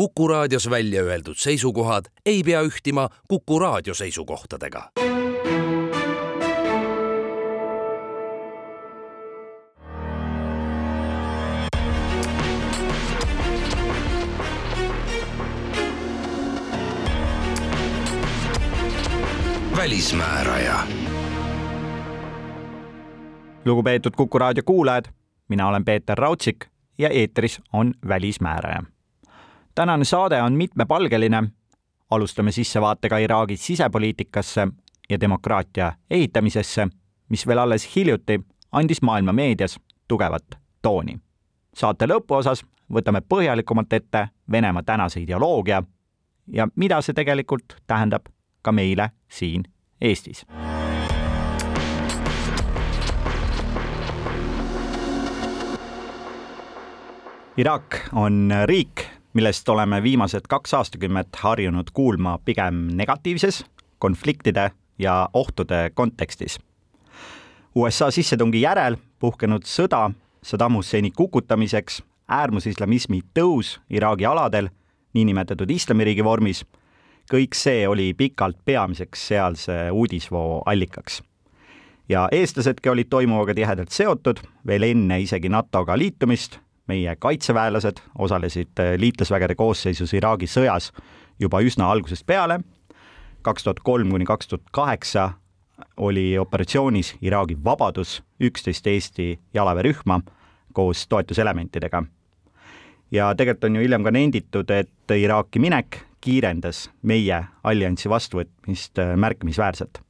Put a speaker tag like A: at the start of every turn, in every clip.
A: Kuku raadios välja öeldud seisukohad ei pea ühtima Kuku raadio seisukohtadega. välismääraja.
B: lugupeetud Kuku raadio kuulajad, mina olen Peeter Raudsik ja eetris on Välismääraja tänane saade on mitmepalgeline. alustame sissevaatega Iraagi sisepoliitikasse ja demokraatia ehitamisesse, mis veel alles hiljuti andis maailma meedias tugevat tooni. saate lõpuosas võtame põhjalikumalt ette Venemaa tänase ideoloogia ja mida see tegelikult tähendab ka meile siin Eestis. Iraak on riik, millest oleme viimased kaks aastakümmet harjunud kuulma pigem negatiivses konfliktide ja ohtude kontekstis. USA sissetungi järel puhkenud sõda Saddam Husseini kukutamiseks, äärmusislamismi tõus Iraagi aladel, niinimetatud islamiriigi vormis, kõik see oli pikalt peamiseks sealse uudisvoo allikaks. ja eestlasedki olid toimuvaga tihedalt seotud veel enne isegi NATO-ga liitumist meie kaitseväelased osalesid äh, liitlasvägede koosseisus Iraagi sõjas juba üsna algusest peale. kaks tuhat kolm kuni kaks tuhat kaheksa oli operatsioonis Iraagi Vabadus üksteist Eesti jalaväerühma koos toetuselementidega. ja tegelikult on ju hiljem ka nenditud, et Iraaki minek kiirendas meie alliansi vastuvõtmist äh, märkimisväärselt.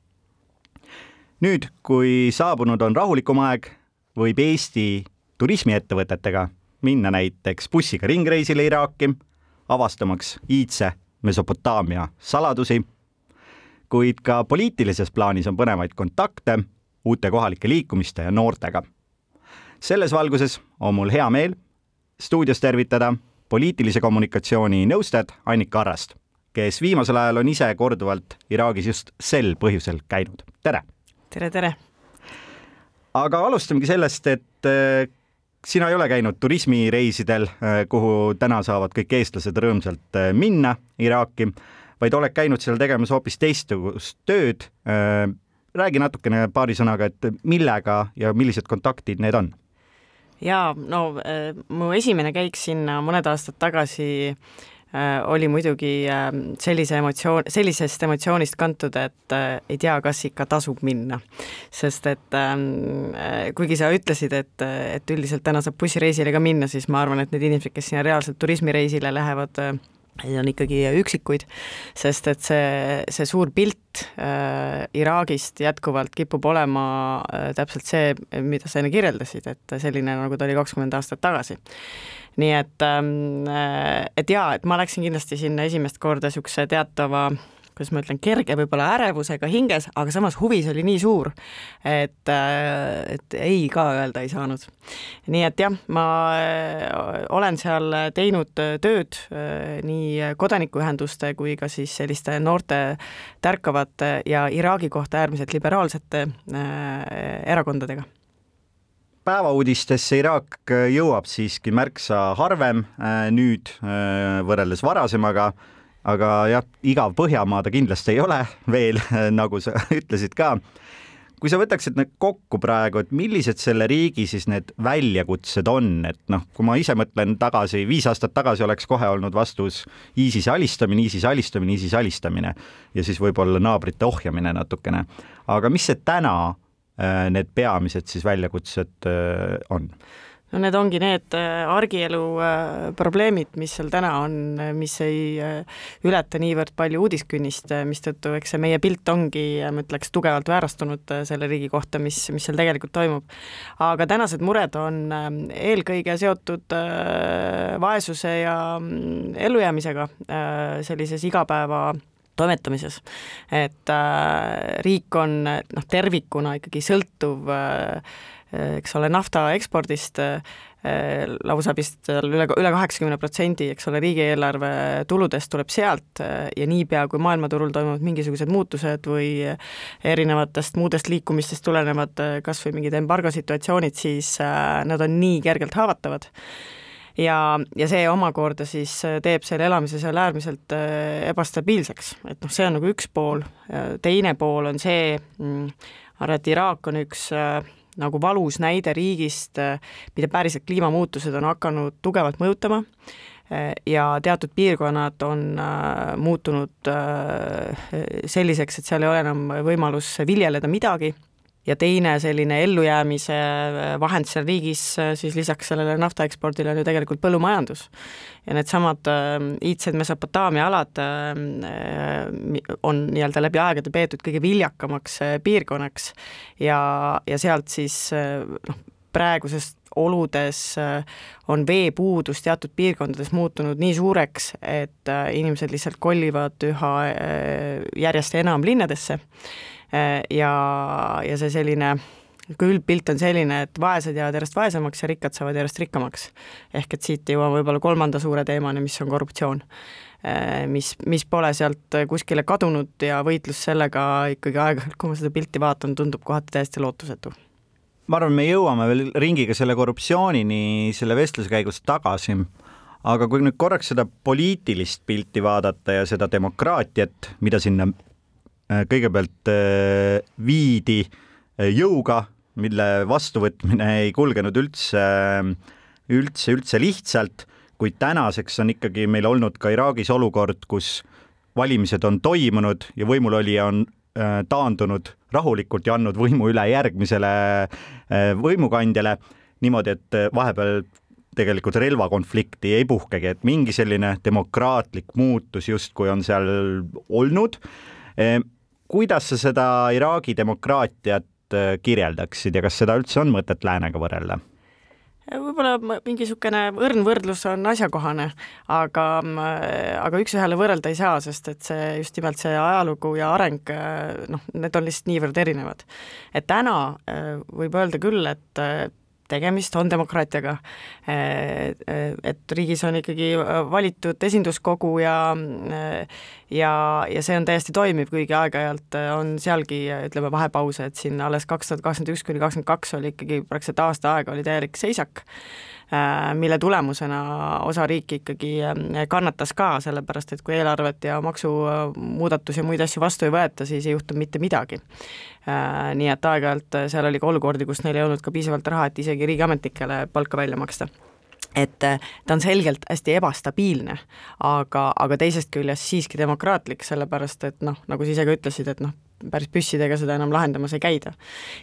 B: nüüd, kui saabunud on rahulikum aeg, võib Eesti turismiettevõtetega minna näiteks bussiga ringreisile Iraaki, avastamaks iidse Mesopotaamia saladusi, kuid ka poliitilises plaanis on põnevaid kontakte uute kohalike liikumiste ja noortega. selles valguses on mul hea meel stuudios tervitada poliitilise kommunikatsiooni nõustajat Annika Arrast, kes viimasel ajal on ise korduvalt Iraagis just sel põhjusel käinud. tere!
C: tere, tere!
B: aga alustamegi sellest, et sina ei ole käinud turismireisidel, äh, kuhu täna saavad kõik eestlased rõõmsalt äh, minna Iraaki, vaid oled käinud seal tegemas hoopis teistsugust tööd. Äh, räägi natukene paari sõnaga, et millega ja millised kontaktid need on?
C: jaa, no mu esimene käik sinna mõned aastad tagasi oli muidugi ähm, sellise emotsioon, sellisest emotsioonist kantud, et äh, ei tea, kas ikka tasub minna. sest et ähm, äh, kuigi sa ütlesid, et, et üldiselt täna saab bussireisile ka minna, siis ma arvan, et need inimesed, kes sinna reaalselt turismireisile lähevad, Neid on ikkagi üksikuid, sest et see, see suur pilt äh, Iraagist jätkuvalt kipub olema äh, täpselt see, mida sa enne kirjeldasid, et selline, nagu ta oli kakskümmend aastat tagasi nii et, ähm, et jaa, et ma läksin kindlasti sinna esimest korda niisuguse teatava kuidas ma ütlen, kerge võib-olla ärevusega hinges, aga samas huvi oli nii suur, et, äh, et ei ka öelda ei saanud. nii et jah, ma äh, olen seal teinud tööd äh, nii kodanikuühenduste kui ka siis selliste noorte tärkavate ja Iraagi kohta äärmiselt liberaalsete erakondadega
B: päevauudistesse Iraak äh, jõuab siiski märksa harvem äh, nüüd äh, võrreldes varasemaga, aga jah, igav Põhjamaa ta kindlasti ei ole veel, nagu sa ütlesid ka. kui sa võtaksid need kokku praegu, et millised selle riigi siis need väljakutsed on, et noh, kui ma ise mõtlen tagasi, viis aastat tagasi oleks kohe olnud vastus ISISe alistamine, ISISe alistamine, ISISe alistamine ja siis võib-olla naabrite ohjamine natukene. aga mis see täna need peamised siis väljakutsed äh, on?
C: no need ongi need äh, argielu probleemid, mis seal täna on, mis ei ületa niivõrd palju uudiskünnist, mistõttu eks see meie pilt ongi, ma ütleks, tugevalt väärastunud selle riigi kohta, mis, mis seal tegelikult toimub. aga tänased mured on eelkõige seotud vaesuse ja mm, ellujäämisega sellises igapäeva toimetamises. et äh, riik on noh, tervikuna ikkagi sõltuv äh, eks ole, nafta ekspordist äh, lausa vist üle, üle kaheksakümne protsendi, eks ole, riigieelarve tuludest tuleb sealt äh, ja niipea, kui maailmaturul toimuvad mingisugused muutused või erinevatest muudest liikumistest tulenevad äh, kas või mingid embargo situatsioonid, siis äh, nad on nii kergelt haavatavad ja, ja see omakorda siis teeb selle elamise seal äärmiselt ebastabiilseks, et noh, see on nagu üks pool, teine pool on see, mm, arvan, et Iraak on üks nagu valus näide riigist, mida päriselt kliimamuutused on hakanud tugevalt mõjutama. Ja teatud piirkonnad on äh, muutunud äh, selliseks, et seal ei ole enam võimalus viljeleda midagi ja teine selline ellujäämise vahend seal riigis siis lisaks sellele naftaekspordile on ju tegelikult põllumajandus. ja needsamad äh, iidsed Mesopotaamia alad äh, on nii-öelda läbi aegade peetud kõige viljakamaks äh, piirkonnaks ja, ja sealt siis noh, praeguses oludes on veepuudus teatud piirkondades muutunud nii suureks, et inimesed lihtsalt kollivad üha järjest enam linnadesse Äh, ja, ja see selline kui üldpilt on selline, et vaesed jäävad järjest vaesemaks ja rikkad saavad järjest rikkamaks. ehk et siit jõuame võib-olla kolmanda suure teemani, mis on korruptsioon. Äh, mis, mis pole sealt kuskile kadunud ja võitlus sellega ikkagi aeg-ajalt, kui ma seda pilti vaatan, tundub kohati täiesti lootusetu
B: ma arvan, me jõuame veel ringiga selle korruptsioonini selle vestluse käigus tagasi, aga kui nüüd korraks seda poliitilist pilti vaadata ja seda demokraatiat, mida sinna Äh, kõigepealt äh, viidi äh, jõuga, mille vastuvõtmine ei kulgenud üldse, üldse, üldse lihtsalt, kuid tänaseks on ikkagi meil olnud ka Iraagis olukord, kus valimised on toimunud ja võimulolija on taandunud rahulikult ja andnud võimu üle järgmisele võimukandjale niimoodi, et vahepeal tegelikult relvakonflikti ei puhkegi, et mingi selline demokraatlik muutus justkui on seal olnud kuidas sa seda Iraagi demokraatiat äh, kirjeldaksid ja kas seda üldse on mõtet läänega võrrelda?
C: võib-olla mingi niisugune õrn võrdlus on asjakohane, aga, aga üks-ühele võrrelda ei saa, sest et see just nimelt see ajalugu ja areng, noh, need on lihtsalt niivõrd erinevad. et täna äh, võib öelda küll, et tegemist on demokraatiaga. et riigis on ikkagi valitud esinduskogu ja ja, ja see on täiesti toimiv, kuigi aeg-ajalt on sealgi ütleme vahepause, et siin alles kaks tuhat kakskümmend üks kuni kakskümmend kaks oli ikkagi praktiliselt aasta aega oli täielik seisak mille tulemusena osa riiki ikkagi äh, kannatas ka, sellepärast et kui eelarvet ja maksumuudatusi ja muid asju vastu ei võeta, siis ei juhtu mitte midagi. Äh, nii et aeg-ajalt seal oli ka olukordi, kus neil ei olnud ka piisavalt raha, et isegi riigiametnikele palka välja maksta et ta on selgelt hästi ebastabiilne, aga, aga teisest küljest siiski demokraatlik, sellepärast et noh, nagu sa ise ka ütlesid, et noh, päris püssidega seda enam lahendamas ei käida.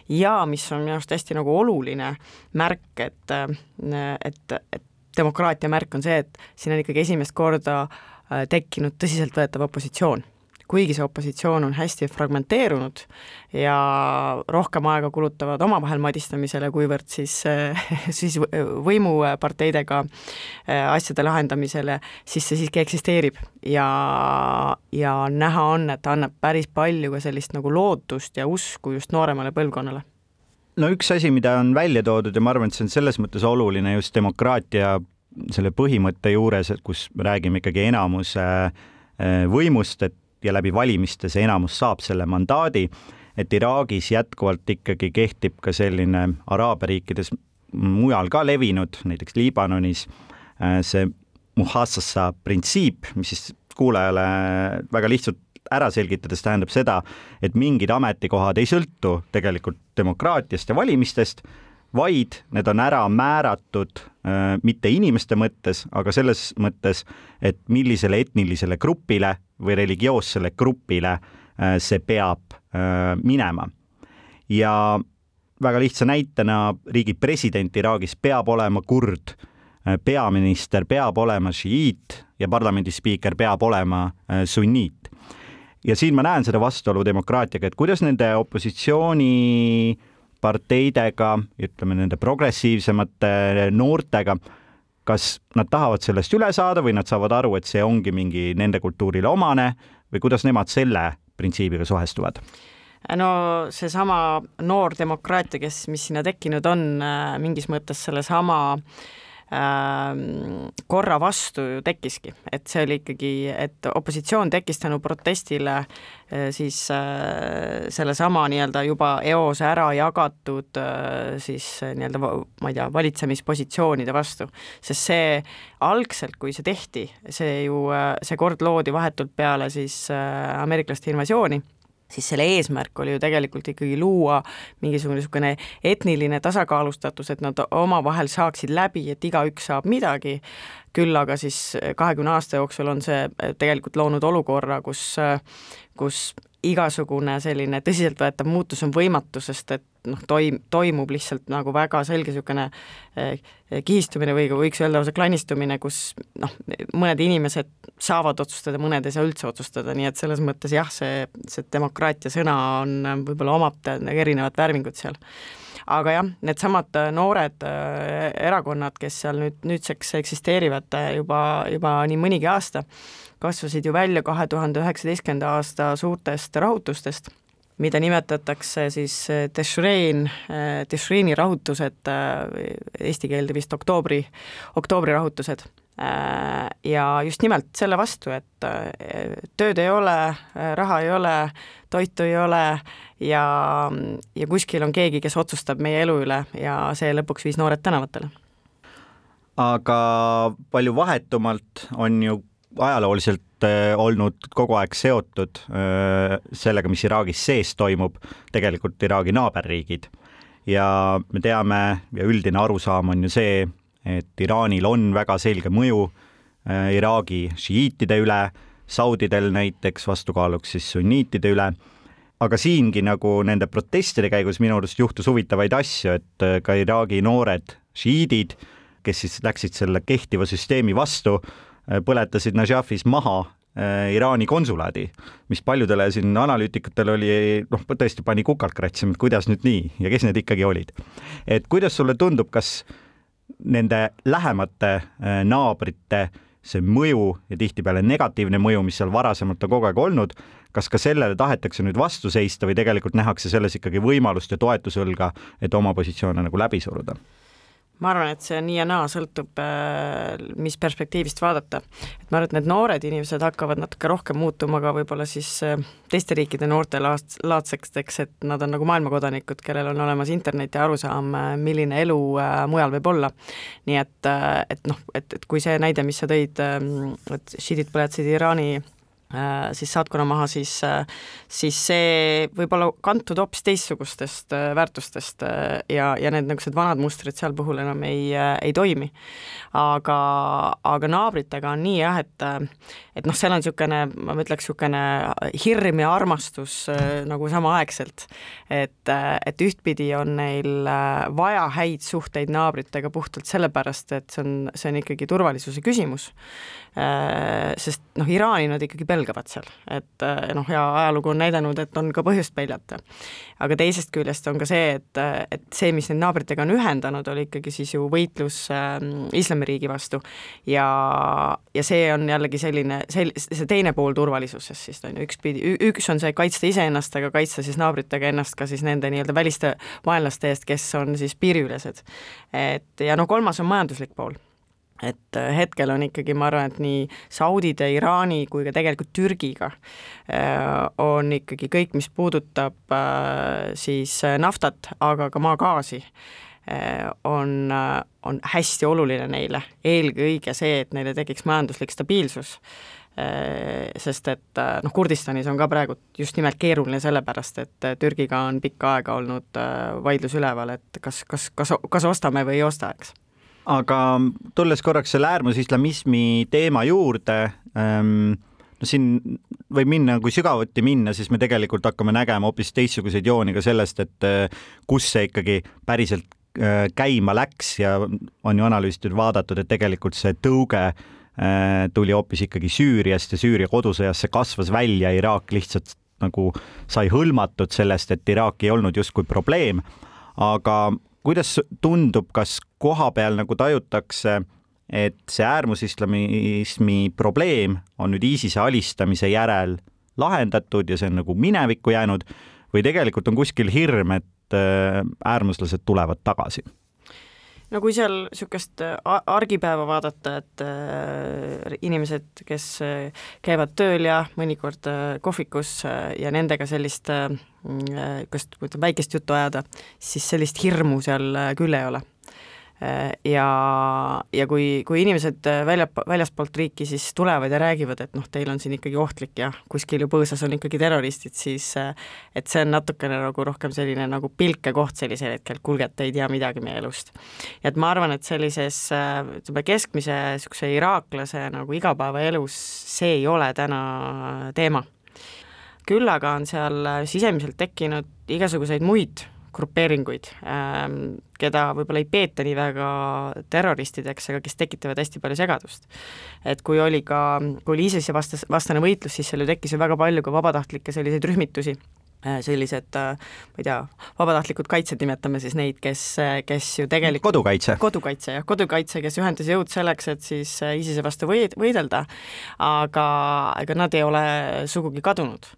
C: ja mis on minu arust hästi nagu oluline märk, et, et, et demokraatia märk on see, et siin on ikkagi esimest korda äh, tekkinud tõsiseltvõetav opositsioon kuigi see opositsioon on hästi fragmenteerunud ja rohkem aega kulutavad omavahel madistamisele, kuivõrd siis, siis võimuparteidega äh, asjade lahendamisele, siis see siiski eksisteerib. Ja, ja näha on, et annab päris palju ka sellist nagu lootust ja usku just nooremale põlvkonnale.
B: No üks asi, mida on välja toodud ja ma arvan, et see on selles mõttes oluline just demokraatia selle põhimõtte juures, et kus me räägime ikkagi enamuse äh, võimust, et ja läbi valimiste see enamus saab selle mandaadi, et Iraagis jätkuvalt ikkagi kehtib ka selline Araabia riikides mujal ka levinud, näiteks Liibanonis, äh, see muhassassa printsiip, mis siis kuulajale väga lihtsalt ära selgitades tähendab seda, et mingid ametikohad ei sõltu tegelikult demokraatiast ja valimistest, vaid need on ära määratud äh, mitte inimeste mõttes, aga selles mõttes, et millisele etnilisele grupile või religioossele grupile äh, see peab äh, minema. ja väga lihtsa näitena riigi president Iraagis peab olema kurd, äh, peaminister peab olema šiiit ja parlamendi spiiker peab olema sunniit. ja siin ma näen seda vastuolu demokraatiaga, et kuidas nende opositsiooniparteidega, ütleme nende progressiivsemate noortega kas nad tahavad sellest üle saada või nad saavad aru, et see ongi mingi nende kultuurile omane või kuidas nemad selle printsiibiga suhestuvad?
C: no seesama noor demokraatia, kes, mis sinna tekkinud on, äh, mingis mõttes sellesama ähm, korra vastu ju tekkiski, et see oli ikkagi, et opositsioon tekkis tänu protestile äh, siis äh, sellesama nii-öelda juba eos ära jagatud siis nii-öelda ma ei tea, valitsemispositsioonide vastu. sest see algselt, kui see tehti, see ju, see kord loodi vahetult peale siis ameeriklaste invasiooni siis selle eesmärk oli ju tegelikult ikkagi luua mingisugune niisugune etniline tasakaalustatus, et nad omavahel saaksid läbi, et igaüks saab midagi, küll aga siis kahekümne aasta jooksul on see tegelikult loonud olukorra, kus, kus igasugune selline tõsiseltvõetav muutus on võimatu, sest et noh, toim-, toimub lihtsalt nagu väga selge niisugune eh, kihistumine või võiks öelda lausa klannistumine, kus noh, mõned inimesed saavad otsustada, mõned ei saa üldse otsustada, nii et selles mõttes jah, see, see demokraatia sõna on, võib-olla omab erinevat värvingut seal. Aga jah, needsamad noored äh, erakonnad, kes seal nüüd nüüdseks eksisteerivad juba, juba nii mõnigi aasta, kasvasid ju välja kahe tuhande üheksateistkümnenda aasta suurtest rahutustest, mida nimetatakse siis Tešrein, äh, Tešreini rahutused, eesti keelde vist oktoobri, oktoobri rahutused ja just nimelt selle vastu, et tööd ei ole, raha ei ole, toitu ei ole ja, ja kuskil on keegi, kes otsustab meie elu üle ja see lõpuks viis noored tänavatele.
B: aga palju vahetumalt on ju ajalooliselt olnud kogu aeg seotud äh, sellega, mis Iraagis sees toimub, tegelikult Iraagi naaberriigid. ja me teame ja üldine arusaam on ju see, et Iraanil on väga selge mõju äh, Iraagi šiiitide üle saudidel näiteks vastukaaluks siis sunniitide üle. aga siingi nagu nende protestide käigus minu arust juhtus huvitavaid asju, et äh, ka Iraagi noored šiidid, kes siis läksid selle kehtiva süsteemi vastu, äh, põletasid Najafis maha äh, Iraani konsulaadi, mis paljudele siin analüütikutele oli, noh, tõesti pani kukalt kratsima, et kuidas nüüd nii ja kes need ikkagi olid. et kuidas sulle tundub, kas nende lähemate naabrite äh, see mõju ja tihtipeale negatiivne mõju, mis seal varasemalt on kogu aeg olnud, kas ka sellele tahetakse nüüd vastu seista või tegelikult nähakse selles ikkagi võimalust ja toetusõlga, et oma positsioone nagu läbi suruda?
C: Ma arvan, et see nii ja naa sõltub, äh, mis perspektiivist vaadata. et ma arvan, et need noored inimesed hakkavad natuke rohkem muutuma ka võib-olla siis äh, teiste riikide noorte laats-, laadseksteks, et nad on nagu maailmakodanikud, kellel on olemas interneti arusaam, äh, milline elu mujal võib olla. nii et, et noh, et, et kui see näide, mis sa tõid, et šiidid põletasid Iraani siis saatkonna maha, siis, äh, siis see võib olla kantud hoopis teistsugustest äh, väärtustest ja, ja need niisugused vanad mustrid seal puhul enam ei, ei toimi. aga, aga naabritega on nii jah, et et noh, seal on niisugune, ma ütleks, niisugune hirm ja armastus nagu samaaegselt. et, et ühtpidi on neil vaja häid suhteid naabritega puhtalt sellepärast, et see on, see on ikkagi turvalisuse küsimus Äh, sest noh, Iraani nad ikkagi pelgavad seal, et äh, noh, ja ajalugu on näidanud, et on ka põhjust peljata. aga teisest küljest on ka see, et, et see, mis neid naabritega on ühendanud, oli ikkagi siis ju võitlus äh, islamiriigi vastu ja, ja see on jällegi selline, sel-, see teine pool turvalisusest siis on ju, üks pidi, üks on see kaitsta iseennast, aga kaitsta siis naabritega ennast ka siis nende nii-öelda väliste vaenlaste eest, kes on siis piiriülesed. et ja no kolmas on majanduslik pool et äh, hetkel on ikkagi, ma arvan, et nii Saudide, Iraani kui ka tegelikult Türgiga äh, on ikkagi kõik, mis puudutab äh, siis naftat, aga ka maagaasi, on, on hästi oluline neile, eelkõige see, et neile tekiks majanduslik stabiilsus sest et noh, Kurdistanis on ka praegu just nimelt keeruline sellepärast, et Türgiga on pikka aega olnud vaidlus üleval, et kas, kas, kas, kas ostame või ei osta, eks
B: aga tulles korraks selle äärmusislamismi teema juurde ähm,, no siin võib minna, kui sügavuti minna, siis me tegelikult hakkame nägema hoopis teistsuguseid jooni ka sellest, et äh, kus see ikkagi päriselt äh, käima läks ja on ju analüüsitud, vaadatud, et tegelikult see tõuge äh, tuli hoopis ikkagi Süüriast ja Süüria kodusõjas see kasvas välja, Iraak lihtsalt nagu sai hõlmatud sellest, et Iraak ei olnud justkui probleem. aga kuidas tundub, kas koha peal nagu tajutakse, et see äärmusislamismi probleem on nüüd ISISe alistamise järel lahendatud ja see on nagu minevikku jäänud või tegelikult on kuskil hirm, et äh, äärmuslased tulevad tagasi?
C: No kui seal niisugust argipäeva vaadata, et äh, inimesed, kes äh, käivad tööl ja mõnikord äh, kohvikus äh, ja nendega sellist äh, niisugust äh,, väikest juttu ajada, siis sellist hirmu seal äh, küll ei ole. Äh, ja, ja kui, kui inimesed äh, välja, väljaspoolt riiki siis tulevad ja räägivad, et noh, teil on siin ikkagi ohtlik ja kuskil ju põõsas on ikkagi terroristid, siis äh, et see on natukene nagu rohkem selline nagu pilkekoht sellisel hetkel, kuulge, et te ei tea midagi meie elust. ja et ma arvan, et sellises ütleme, keskmise niisuguse iraaklase nagu igapäevaelus see ei ole täna teema. küll aga on seal sisemiselt tekkinud igasuguseid muid grupeeringuid, ähm, keda võib-olla ei peeta nii väga terroristideks, aga kes tekitavad hästi palju segadust. et kui oli ka, kui oli ISISe vastas, vastane võitlus, siis seal ju tekkis ju väga palju ka vabatahtlikke selliseid rühmitusi, äh, sellised äh, ma ei tea, vabatahtlikud kaitsjad, nimetame siis neid, kes, kes ju tegelikult
B: kodukaitse.
C: kodukaitse, jah, kodukaitse, kes ühendas jõud selleks, et siis äh, ISISe vastu võid-, võidelda, aga ega nad ei ole sugugi kadunud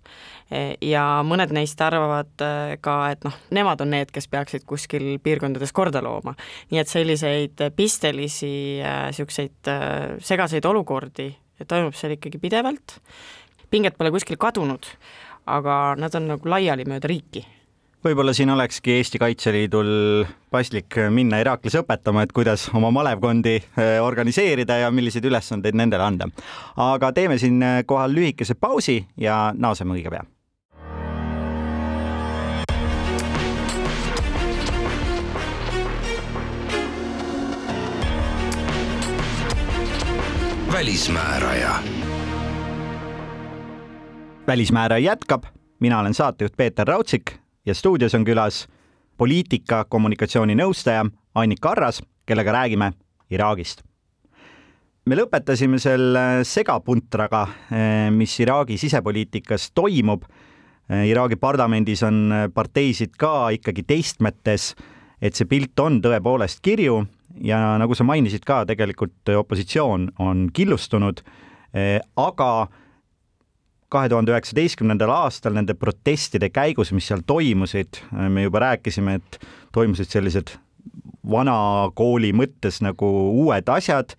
C: ja mõned neist arvavad äh, ka, et noh, nemad on need, kes peaksid kuskil piirkondades korda looma. nii et selliseid pistelisi niisuguseid äh, äh, segaseid olukordi toimub seal ikkagi pidevalt, pinged pole kuskil kadunud, aga nad on nagu laiali mööda riiki
B: võib-olla siin olekski Eesti Kaitseliidul paslik minna iraaklasi õpetama, et kuidas oma malevkondi organiseerida ja milliseid ülesandeid nendele anda. aga teeme siin kohal lühikese pausi ja naaseme õige pea
A: välismääraja.
B: välismääraja jätkab, mina olen saatejuht Peeter Raudsik ja stuudios on külas poliitika kommunikatsiooninõustaja Annika Arras, kellega räägime Iraagist. me lõpetasime selle segapuntraga, mis Iraagi sisepoliitikas toimub. Iraagi parlamendis on parteisid ka ikkagi teistmetes, et see pilt on tõepoolest kirju ja nagu sa mainisid ka, tegelikult opositsioon on killustunud, eh, aga kahe tuhande üheksateistkümnendal aastal nende protestide käigus, mis seal toimusid, eh, me juba rääkisime, et toimusid sellised vana kooli mõttes nagu uued asjad,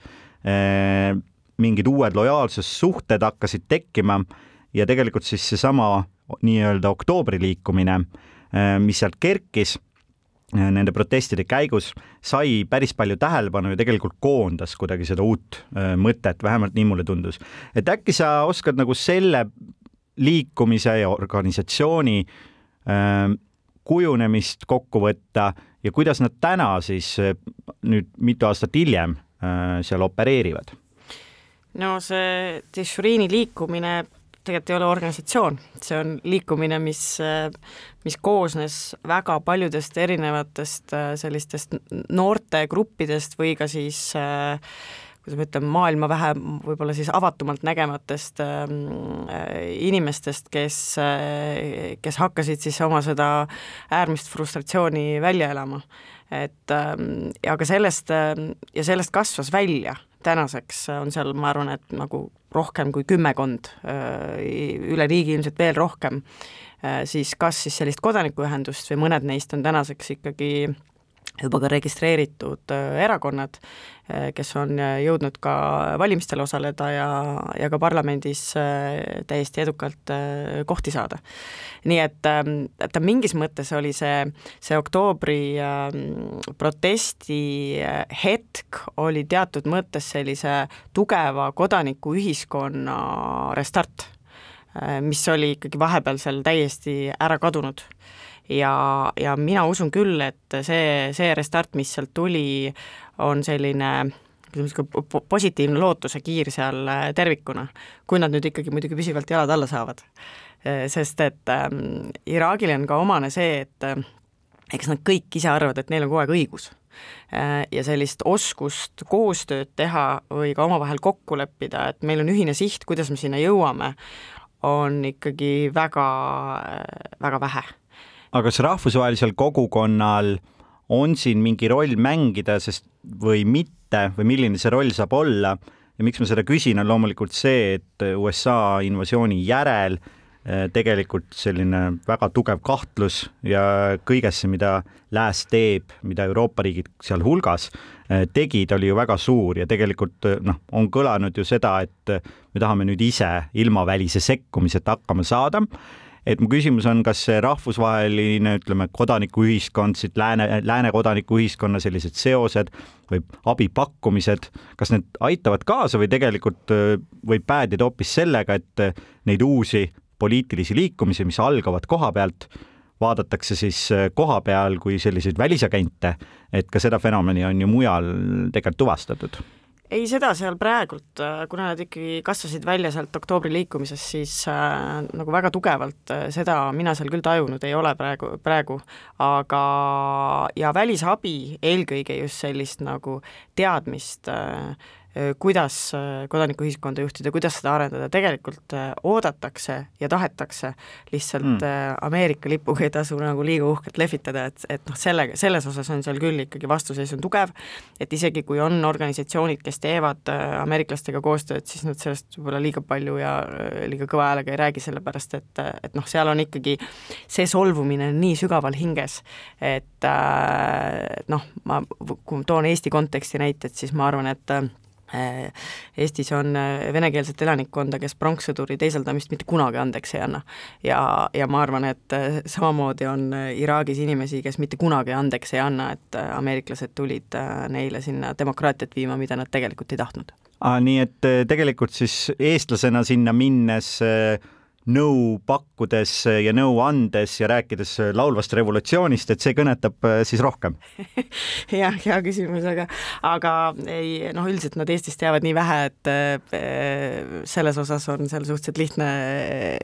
B: eh, mingid uued lojaalsussuhted hakkasid tekkima ja tegelikult siis seesama nii-öelda oktoobri liikumine, mis sealt kerkis nende protestide käigus sai päris palju tähelepanu ja tegelikult koondas kuidagi seda uut äh, mõtet, vähemalt nii mulle tundus. et äkki sa oskad nagu selle liikumise ja organisatsiooni äh, kujunemist kokku võtta ja kuidas nad täna siis nüüd mitu aastat hiljem seal opereerivad?
C: no see Tishuriini liikumine tegelikult ei ole organisatsioon, see on liikumine, mis, mis koosnes väga paljudest erinevatest äh, sellistest noortegruppidest või ka siis äh, kuidas ma ütlen, maailma vähe võib-olla siis avatumalt nägematest äh, inimestest, kes äh,, kes hakkasid siis oma seda äärmist frustratsiooni välja elama. et äh, aga sellest äh, ja sellest kasvas välja tänaseks on seal, ma arvan, et nagu rohkem kui kümmekond, üle riigi ilmselt veel rohkem, siis kas siis sellist kodanikuühendust või mõned neist on tänaseks ikkagi juba ka registreeritud erakonnad, kes on jõudnud ka valimistel osaleda ja, ja ka parlamendis täiesti edukalt kohti saada. nii et, et mingis mõttes oli see, see oktoobri protesti hetk oli teatud mõttes sellise tugeva kodanikuühiskonna restart, mis oli ikkagi vahepeal seal täiesti ära kadunud ja, ja mina usun küll, et see, see restart, mis sealt tuli, on selline positiivne lootuse kiir seal äh, tervikuna, kui nad nüüd ikkagi muidugi püsivalt jalad alla saavad. Äh, sest et ähm, Iraagile on ka omane see, et äh, eks nad kõik ise arvavad, et neil on kogu aeg õigus äh,. Ja sellist oskust koostööd teha või ka omavahel kokku leppida, et meil on ühine siht, kuidas me sinna jõuame, on ikkagi väga, väga vähe
B: aga kas rahvusvahelisel kogukonnal on siin mingi roll mängida, sest või mitte või milline see roll saab olla? Ja miks ma seda küsin, on loomulikult see, et USA invasiooni järel tegelikult selline väga tugev kahtlus ja kõigesse, mida Lääs teeb, mida Euroopa riigid sealhulgas tegid, oli ju väga suur. Ja tegelikult noh, on kõlanud ju seda, et me tahame nüüd ise ilma välise sekkumiseta hakkama saada et mu küsimus on, kas see rahvusvaheline, ütleme, kodanikuühiskond, siit lääne, lääne kodanikuühiskonna sellised seosed või abi pakkumised, kas need aitavad kaasa või tegelikult võib päädida hoopis sellega, et neid uusi poliitilisi liikumisi, mis algavad koha pealt, vaadatakse siis koha peal kui selliseid välisagente, et ka seda fenomeni on ju mujal tegelikult tuvastatud
C: ei, seda seal praegult, äh, kuna nad ikkagi kasvasid välja sealt oktoobri liikumisest, siis äh, nagu väga tugevalt äh, seda mina seal küll tajunud ei ole praegu, praegu, aga ja välisabi eelkõige just sellist nagu teadmist äh, kuidas äh, kodanikuühiskonda juhtida, kuidas seda arendada, tegelikult äh, oodatakse ja tahetakse, lihtsalt mm. Ameerika lipuga ei tasu nagu liiga uhkelt lehvitada, et, et noh, sellega, selles osas on seal küll ikkagi vastuseis on tugev, et isegi kui on organisatsioonid, kes teevad ameeriklastega koostööd, siis nad sellest võib-olla liiga palju ja liiga kõva häälega ei räägi, sellepärast et, et noh, seal on ikkagi see solvumine on nii sügaval hinges, et noh, ma, kui toon Eesti konteksti näited, siis ma arvan, et Äh, Eestis on äh, venekeelset elanikkonda, kes pronkssõduri teisaldamist mitte kunagi andeks ei anna. ja, ja ma arvan, et äh, samamoodi on Iraagis inimesi, kes mitte kunagi andeks ei anna, et ameeriklased tulid neile sinna demokraatiat viima, mida nad tegelikult ei tahtnud.
B: nii et tegelikult siis eestlasena sinna minnes äh nõu pakkudes ja nõu andes ja rääkides laulvast revolutsioonist, et see kõnetab äh, siis rohkem
C: jah, hea küsimus, aga, aga ei noh, üldiselt nad Eestist teavad nii vähe, et äh, selles osas on seal suhteliselt lihtne,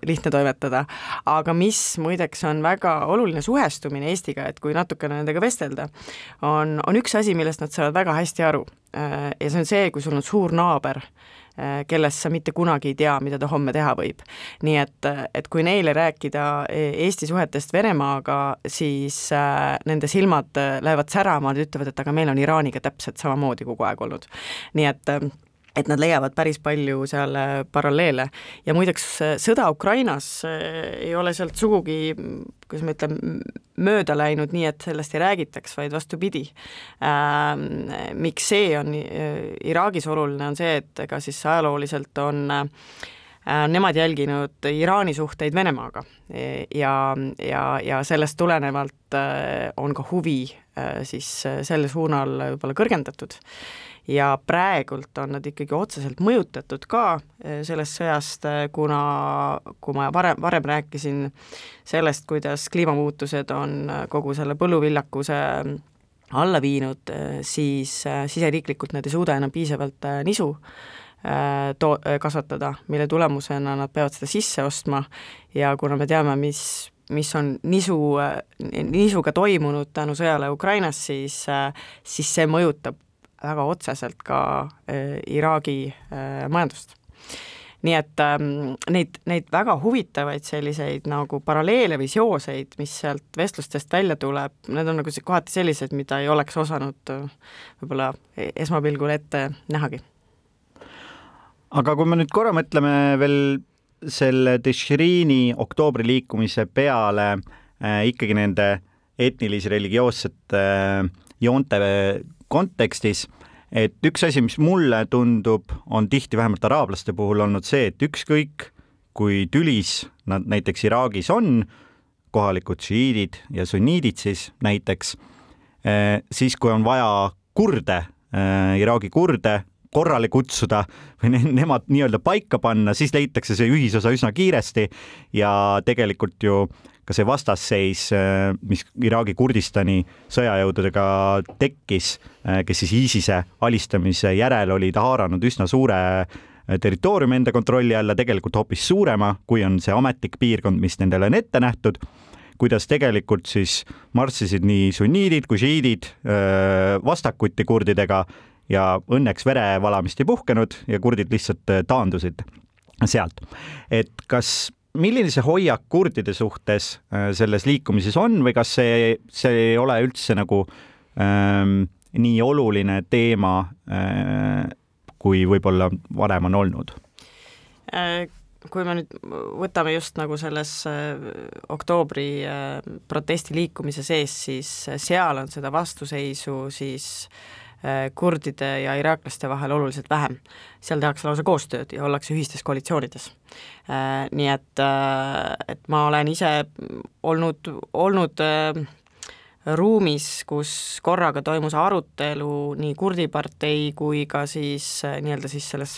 C: lihtne toimetada. aga mis muideks on väga oluline suhestumine Eestiga, et kui natukene nendega vestelda, on, on üks asi, millest nad saavad väga hästi aru äh, ja see on see, kui sul on suur naaber kellest sa mitte kunagi ei tea, mida ta homme teha võib. nii et, et kui neile rääkida e, Eesti suhetest Venemaaga, siis äh, nende silmad äh, lähevad särama, nad ütlevad, et aga meil on Iraaniga täpselt samamoodi kogu aeg olnud. nii et äh, et nad leiavad päris palju seal äh, paralleele ja muideks äh, sõda Ukrainas äh, ei ole sealt sugugi, kuidas ma ütlen, mööda läinud nii, et sellest ei räägitaks, vaid vastupidi ähm,. miks see on Iraagis oluline, on see, et ega siis ajalooliselt on nemad jälginud Iraani suhteid Venemaaga ja, ja, ja sellest tulenevalt on ka huvi siis selle suunal võib-olla kõrgendatud ja praegult on nad ikkagi otseselt mõjutatud ka eh, sellest sõjast, eh, kuna kui ma varem, varem rääkisin sellest, kuidas kliimamuutused on eh, kogu selle põlluviljakuse alla viinud, siis siseriiklikult nad ei suuda enam piisavalt nisu to-, kasvatada, mille tulemusena nad peavad seda sisse ostma. Ja kuna me teame, mis mis on nisu, nisuga toimunud tänu sõjale Ukrainas, siis, siis see mõjutab väga otseselt ka äh, Iraagi äh, majandust. nii et ähm, neid, neid väga huvitavaid selliseid nagu paralleele või seoseid, mis sealt vestlustest välja tuleb, need on nagu kohati sellised, mida ei oleks osanud äh, võib-olla e-, esmapilgul ette nähagi.
B: aga kui me nüüd korra mõtleme veel selle Tishrini oktoobri liikumise peale äh, ikkagi nende etnilis-religioossete äh, joonte kontekstis, et üks asi, mis mulle tundub, on tihti vähemalt araablaste puhul olnud see, et ükskõik kui tülis nad näiteks Iraagis on, kohalikud šiiidid ja sunniidid siis näiteks, eh, siis kui on vaja kurde, eh, Iraagi kurde korrale kutsuda või ne nemad nii-öelda paika panna, siis leitakse see ühisosa üsna kiiresti ja tegelikult ju ka see vastasseis, äh, mis Iraagi Kurdistani sõjajõududega tekkis, äh, kes siis ISISe alistamise järel olid haaranud üsna suure äh, territooriumi enda kontrolli alla, tegelikult hoopis suurema, kui on see ametlik piirkond, mis nendele on ette nähtud kuidas tegelikult siis marssisid nii sunniidid kui šiidid vastakuti kurdidega ja õnneks verevalamist ei puhkenud ja kurdid lihtsalt taandusid sealt. et kas milline see hoiak kurdide suhtes äh, selles liikumises on või kas see, see ei ole üldse nagu ähm, nii oluline teema äh,, kui võib-olla varem on olnud
C: äh,? kui me nüüd võtame just nagu selles oktoobri protestiliikumise sees, siis seal on seda vastuseisu siis kurdide ja iraaklaste vahel oluliselt vähem. seal tehakse lausa koostööd ja ollakse ühistes koalitsioonides. Nii et, et ma olen ise olnud, olnud ruumis, kus korraga toimus arutelu nii kurdi partei kui ka siis äh, nii-öelda siis selles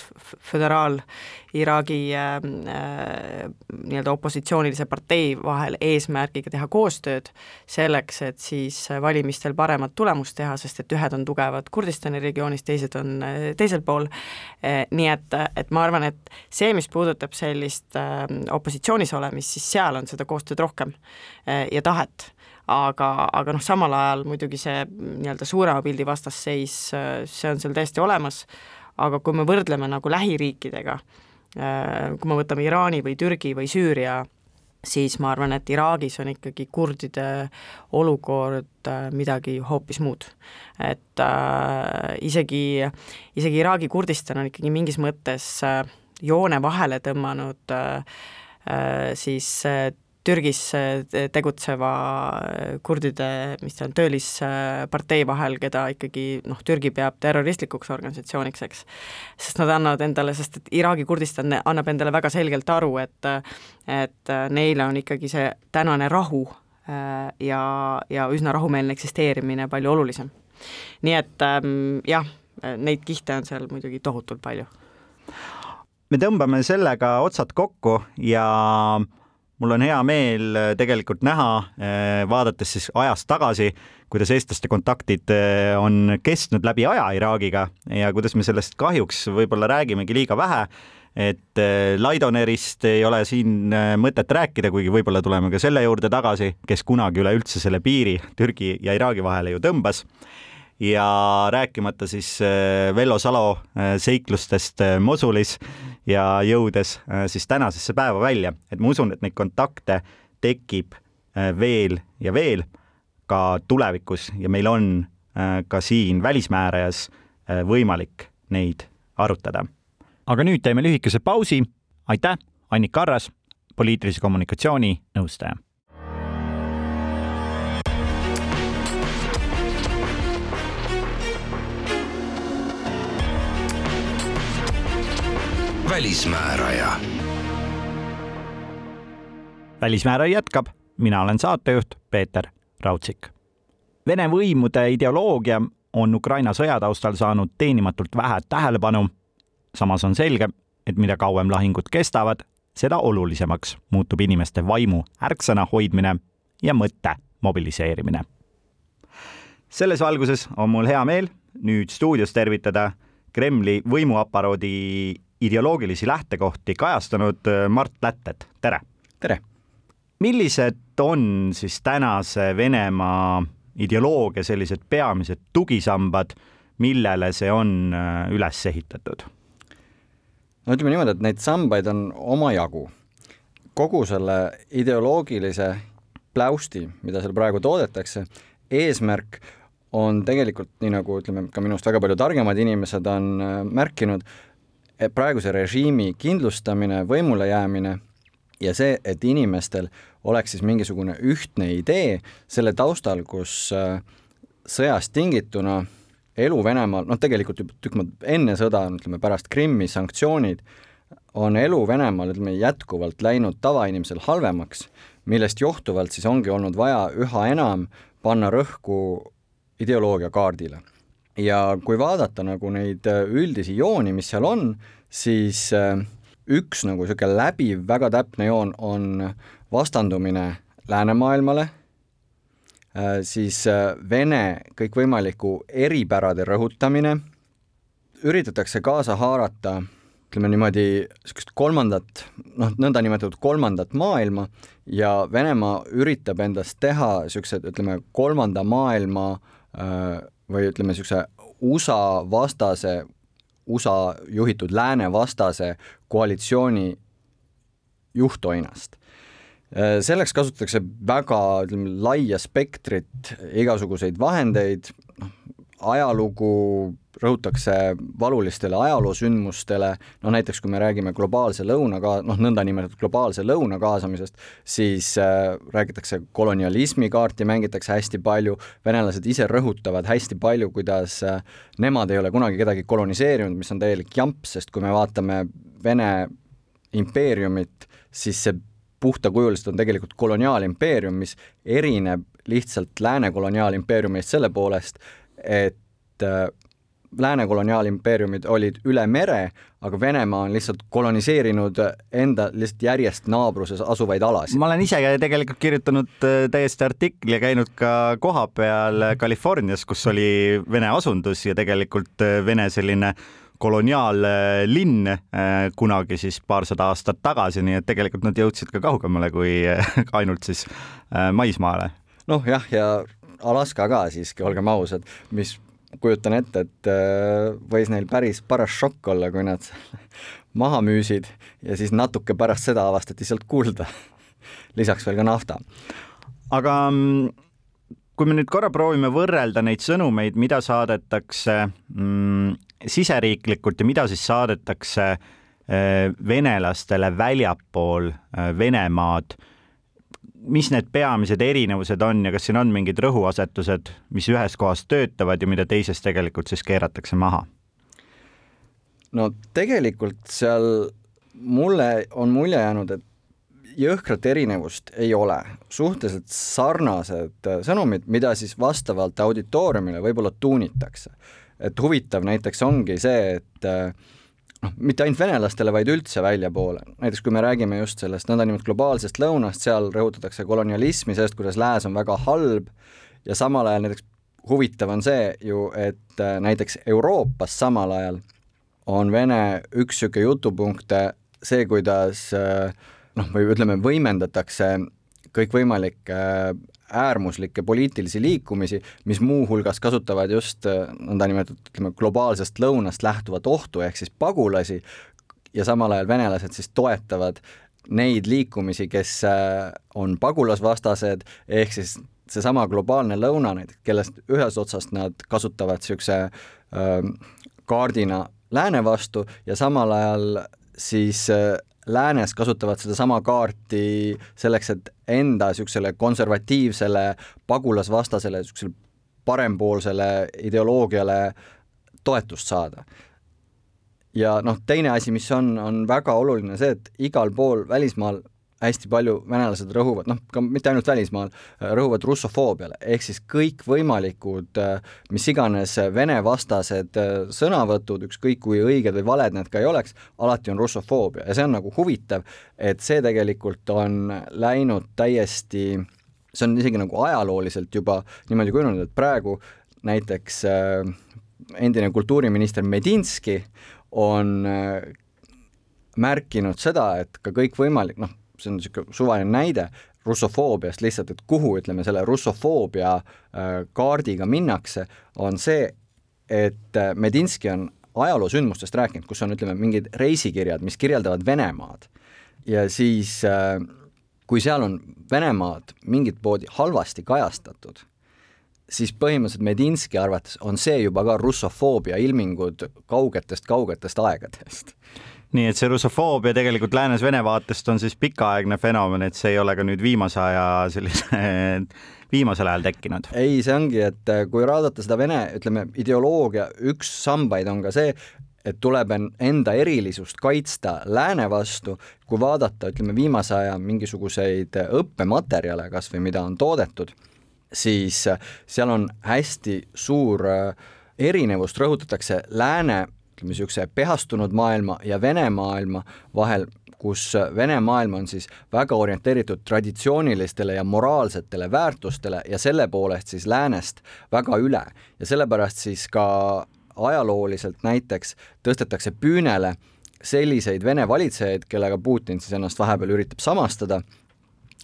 C: föderaal-Iraagi äh, äh, nii-öelda opositsioonilise partei vahel eesmärgiga teha koostööd selleks, et siis valimistel paremat tulemust teha, sest et ühed on tugevad Kurdistani regioonis, teised on teisel pool, nii et, et ma arvan, et see, mis puudutab sellist opositsioonis olemist, siis seal on seda koostööd rohkem ja tahet aga, aga noh, samal ajal muidugi see nii-öelda suurema pildi vastasseis, see on seal täiesti olemas, aga kui me võrdleme nagu lähiriikidega, kui me võtame Iraani või Türgi või Süüria, siis ma arvan, et Iraagis on ikkagi kurdide olukord midagi hoopis muud. et äh, isegi, isegi Iraagi Kurdistan on ikkagi mingis mõttes äh, joone vahele tõmmanud äh, siis Türgis äh, tegutseva äh, kurdide, mis ta on, töölispartei vahel, keda ikkagi noh, Türgi peab terroristlikuks organisatsiooniks, eks. sest nad annavad endale, sest et Iraagi Kurdistan annab endale väga selgelt aru, et et neile on ikkagi see tänane rahu äh, ja, ja üsna rahumeelne eksisteerimine palju olulisem. nii et ähm, jah, neid kihte on seal muidugi tohutult palju.
B: me tõmbame sellega otsad kokku ja mul on hea meel äh, tegelikult näha, äh, vaadates siis ajas tagasi, kuidas eestlaste kontaktid äh, on kestnud läbi aja Iraagiga ja kuidas me sellest kahjuks võib-olla räägimegi liiga vähe et Laidonerist ei ole siin mõtet rääkida, kuigi võib-olla tuleme ka selle juurde tagasi, kes kunagi üleüldse selle piiri Türgi ja Iraagi vahele ju tõmbas. Ja rääkimata siis Vello Salo seiklustest Mosulis ja jõudes äh, siis tänasesse päeva välja, et ma usun, et neid kontakte tekib äh, veel ja veel ka tulevikus ja meil on äh, ka siin välismäärajas võimalik neid arutada. aga nüüd teeme lühikese pausi. aitäh, Annika Arras, poliitilise kommunikatsiooni nõustaja välismääraja. välismääraja jätkab, mina olen saatejuht Peeter Raudsik. Vene võimude ideoloogia on Ukraina sõja taustal saanud teenimatult vähe tähelepanu. samas on selge, et mida kauem lahingud kestavad, seda olulisemaks muutub inimeste vaimu ärksõna hoidmine ja mõtte mobiliseerimine. selles valguses on mul hea meel nüüd stuudios tervitada Kremli võimuaparaadi ideoloogilisi lähtekohti kajastanud äh, Mart Lättet, tere!
D: tere!
B: millised on siis tänase Venemaa ideoloogia sellised peamised tugisambad, millele see on äh, üles ehitatud?
D: no ütleme niimoodi, et neid sambaid on omajagu. kogu selle ideoloogilise pläusti, mida seal praegu toodetakse, eesmärk on tegelikult, nii nagu ütleme, ka minust väga palju targemad inimesed on äh, märkinud, praeguse režiimi kindlustamine, võimule jäämine ja see, et inimestel oleks siis mingisugune ühtne idee selle taustal, kus äh, sõjast tingituna elu Venemaal, noh tegelikult juba tükk maad enne sõda, ütleme pärast Krimmi sanktsioonid, on elu Venemaal, ütleme jätkuvalt läinud tavainimesel halvemaks, millest johtuvalt siis ongi olnud vaja üha enam panna rõhku ideoloogia kaardile ja kui vaadata nagu neid äh, üldisi jooni, mis seal on, siis äh, üks nagu niisugune läbiv, väga täpne joon on vastandumine läänemaailmale, äh, siis Vene kõikvõimaliku eripärade rõhutamine, üritatakse kaasa haarata ütleme niimoodi, niisugust kolmandat, noh, nõndanimetatud kolmandat maailma ja Venemaa üritab endast teha niisugused, ütleme, kolmanda maailma äh, või ütleme, niisuguse USA vastase, USA juhitud lääne vastase koalitsiooni juhtoinast. selleks kasutatakse väga, ütleme, laia spektrit igasuguseid vahendeid, ajalugu, rõhutakse valulistele ajaloosündmustele, noh näiteks kui me räägime globaalse lõuna ka-, noh nõndanimetatud globaalse lõuna kaasamisest, siis äh, räägitakse kolonialismi kaarti, mängitakse hästi palju, venelased ise rõhutavad hästi palju, kuidas äh, nemad ei ole kunagi kedagi koloniseerinud, mis on täielik jamps, sest kui me vaatame Vene impeeriumit, siis see puhtakujuliselt on tegelikult koloniaalimpeerium, mis erineb lihtsalt lääne koloniaalimpeeriumist selle poolest, et äh, lääne koloniaalimpeeriumid olid üle mere, aga Venemaa on lihtsalt koloniseerinud enda lihtsalt järjest naabruses asuvaid alasid.
B: ma olen ise tegelikult kirjutanud äh, täiesti artikli ja käinud ka kohapeal Californias, kus oli Vene asundus ja tegelikult äh, Vene selline koloniaallinn kunagi siis paarsada aastat tagasi, nii et tegelikult nad jõudsid ka kaugemale kui ainult siis maismaale.
D: noh jah, ja Alaska ka siiski, olgem ausad, mis kujutan ette, et äh, võis neil päris paras šokk olla, kui nad maha müüsid ja siis natuke pärast seda avastati sealt kulda. lisaks veel ka nafta.
B: aga mm, kui me nüüd korra proovime võrrelda neid sõnumeid, mida saadetakse mm, siseriiklikult ja mida siis saadetakse äh, venelastele väljapool äh, Venemaad mis need peamised erinevused on ja kas siin on mingid rõhuasetused, mis ühes kohas töötavad ja mida teises tegelikult siis keeratakse maha?
D: no tegelikult seal mulle on mulje jäänud, et jõhkrat erinevust ei ole, suhteliselt sarnased sõnumid, mida siis vastavalt auditooriumile võib-olla tuunitakse. et huvitav näiteks ongi see, et äh, noh, mitte ainult venelastele, vaid üldse väljapoole. näiteks kui me räägime just sellest nõndanimetatud globaalsest lõunast, seal rõhutatakse kolonialismi, sellest, kuidas lääs on väga halb ja samal ajal näiteks huvitav on see ju, et äh, näiteks Euroopas samal ajal on Vene üks niisugune jutupunkt see, kuidas äh, noh, või ütleme, võimendatakse kõikvõimalikke äh, äärmuslikke poliitilisi liikumisi, mis muuhulgas kasutavad just äh, nõndanimetatud, ütleme, globaalsest lõunast lähtuvat ohtu, ehk siis pagulasi, ja samal ajal venelased siis toetavad neid liikumisi, kes äh, on pagulasvastased, ehk siis seesama globaalne lõuna näiteks, kellest ühest otsast nad kasutavad niisuguse äh, kaardina lääne vastu ja samal ajal siis äh, läänes kasutavad sedasama kaarti selleks, et enda niisugusele konservatiivsele pagulasvastasele, niisugusele parempoolsele ideoloogiale toetust saada. ja noh, teine asi, mis on, on väga oluline see, et igal pool välismaal hästi palju venelased rõhuvad, noh, ka mitte ainult välismaal, rõhuvad russofoobiale, ehk siis kõikvõimalikud mis iganes Vene-vastased sõnavõtud, ükskõik kui õiged või valed need ka ei oleks, alati on russofoobia. Ja see on nagu huvitav, et see tegelikult on läinud täiesti, see on isegi nagu ajalooliselt juba niimoodi kujunenud, et praegu näiteks äh, endine kultuuriminister Medinski on äh, märkinud seda, et ka kõikvõimalik, noh, see on niisugune suvaline näide russofoobiast lihtsalt, et kuhu, ütleme, selle russofoobia äh, kaardiga minnakse, on see, et äh, Medinski on ajaloosündmustest rääkinud, kus on, ütleme, mingid reisikirjad, mis kirjeldavad Venemaad. Ja siis äh, kui seal on Venemaad mingit moodi halvasti kajastatud, siis põhimõtteliselt Medinski arvates on see juba ka russofoobia ilmingud kaugetest-kaugetest aegadest
B: nii et see russofoobia tegelikult läänes Vene vaatest on siis pikaaegne fenomen, et see ei ole ka nüüd viimase aja sellise viimasel ajal tekkinud?
D: ei, see ongi, et äh, kui vaadata seda Vene, ütleme, ideoloogia üks sambaid on ka see, et tuleb enda erilisust kaitsta lääne vastu, kui vaadata, ütleme, viimase aja mingisuguseid õppematerjale kas või mida on toodetud, siis äh, seal on hästi suur äh, erinevust, rõhutatakse lääne ütleme, niisuguse pehastunud maailma ja Vene maailma vahel, kus Vene maailm on siis väga orienteeritud traditsioonilistele ja moraalsetele väärtustele ja selle poolest siis läänest väga üle. ja sellepärast siis ka ajalooliselt näiteks tõstetakse püünele selliseid Vene valitsejaid, kellega Putin siis ennast vahepeal üritab samastada,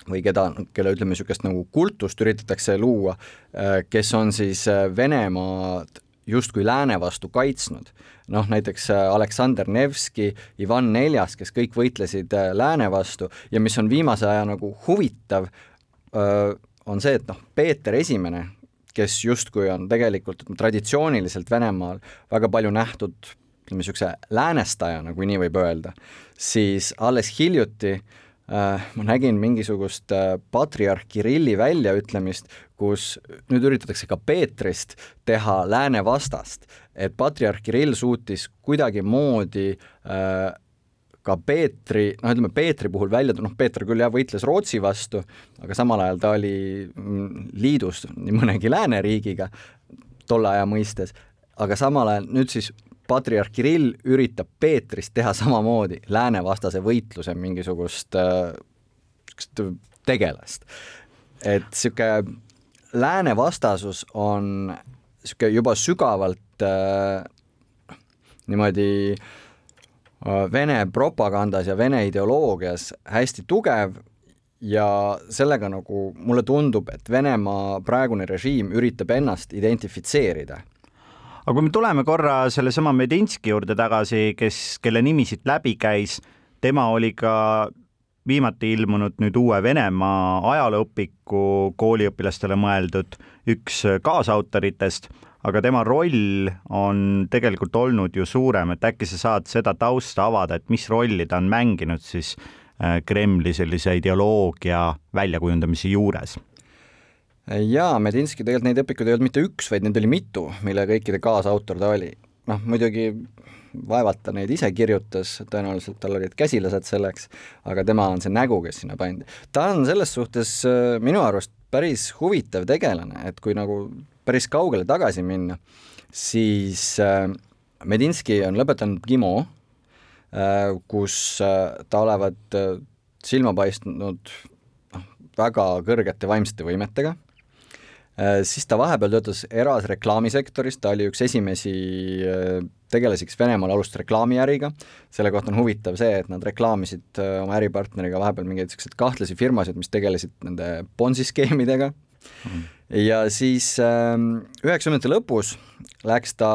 D: või keda, kelle ütleme, niisugust nagu kultust üritatakse luua, kes on siis Venemaad justkui lääne vastu kaitsnud. noh, näiteks äh, Aleksander Nevski, Ivan Neljas, kes kõik võitlesid äh, lääne vastu ja mis on viimase aja nagu huvitav, on see, et noh, Peeter Esimene, kes justkui on tegelikult traditsiooniliselt Venemaal väga palju nähtud ütleme, niisuguse läänestajana, kui nii võib öelda, siis alles hiljuti äh, ma nägin mingisugust äh, patriarh Kirilli väljaütlemist, kus nüüd üritatakse ka Peetrist teha lääne vastast, et patriarh Kirill suutis kuidagimoodi äh, ka Peetri, noh, ütleme Peetri puhul välja, noh, Peeter küll jah, võitles Rootsi vastu, aga samal ajal ta oli mm, liidus nii mõnegi lääneriigiga tolle aja mõistes, aga samal ajal nüüd siis patriarh Kirill üritab Peetrist teha samamoodi läänevastase võitluse mingisugust äh, tegelast. et niisugune läänevastasus on niisugune juba sügavalt äh, niimoodi Äh, Vene propagandas ja Vene ideoloogias hästi tugev ja sellega nagu mulle tundub, et Venemaa praegune režiim üritab ennast identifitseerida.
B: Aga kui me tuleme korra sellesama Medinski juurde tagasi, kes, kelle nimi siit läbi käis, tema oli ka viimati ilmunud nüüd uue Venemaa ajalooõpiku kooliõpilastele mõeldud üks kaasautoritest aga tema roll on tegelikult olnud ju suurem, et äkki sa saad seda tausta avada, et mis rolli ta on mänginud siis äh, Kremli sellise ideoloogia väljakujundamise juures?
D: Jaa, Medinski tegelikult neid õpikuid ei olnud mitte üks, vaid neid oli mitu, mille kõikide kaasautor ta oli. noh, muidugi vaevalt ta neid ise kirjutas, tõenäoliselt tal olid käsilased selleks, aga tema on see nägu, kes sinna pandi. ta on selles suhtes äh, minu arust päris huvitav tegelane, et kui nagu päris kaugele tagasi minna, siis äh, Medinski on lõpetanud GIMO, äh, kus ta olevat silma paistnud noh, väga kõrgete vaimsete võimetega, siis ta vahepeal töötas eras reklaamisektoris, ta oli üks esimesi tegelasi, kes Venemaal alustas reklaamiäriga, selle kohta on huvitav see, et nad reklaamisid oma äripartneriga vahepeal mingeid niisuguseid kahtlasi firmasid, mis tegelesid nende Bonsi skeemidega. Mm., ja siis ähm, üheksakümnendate lõpus läks ta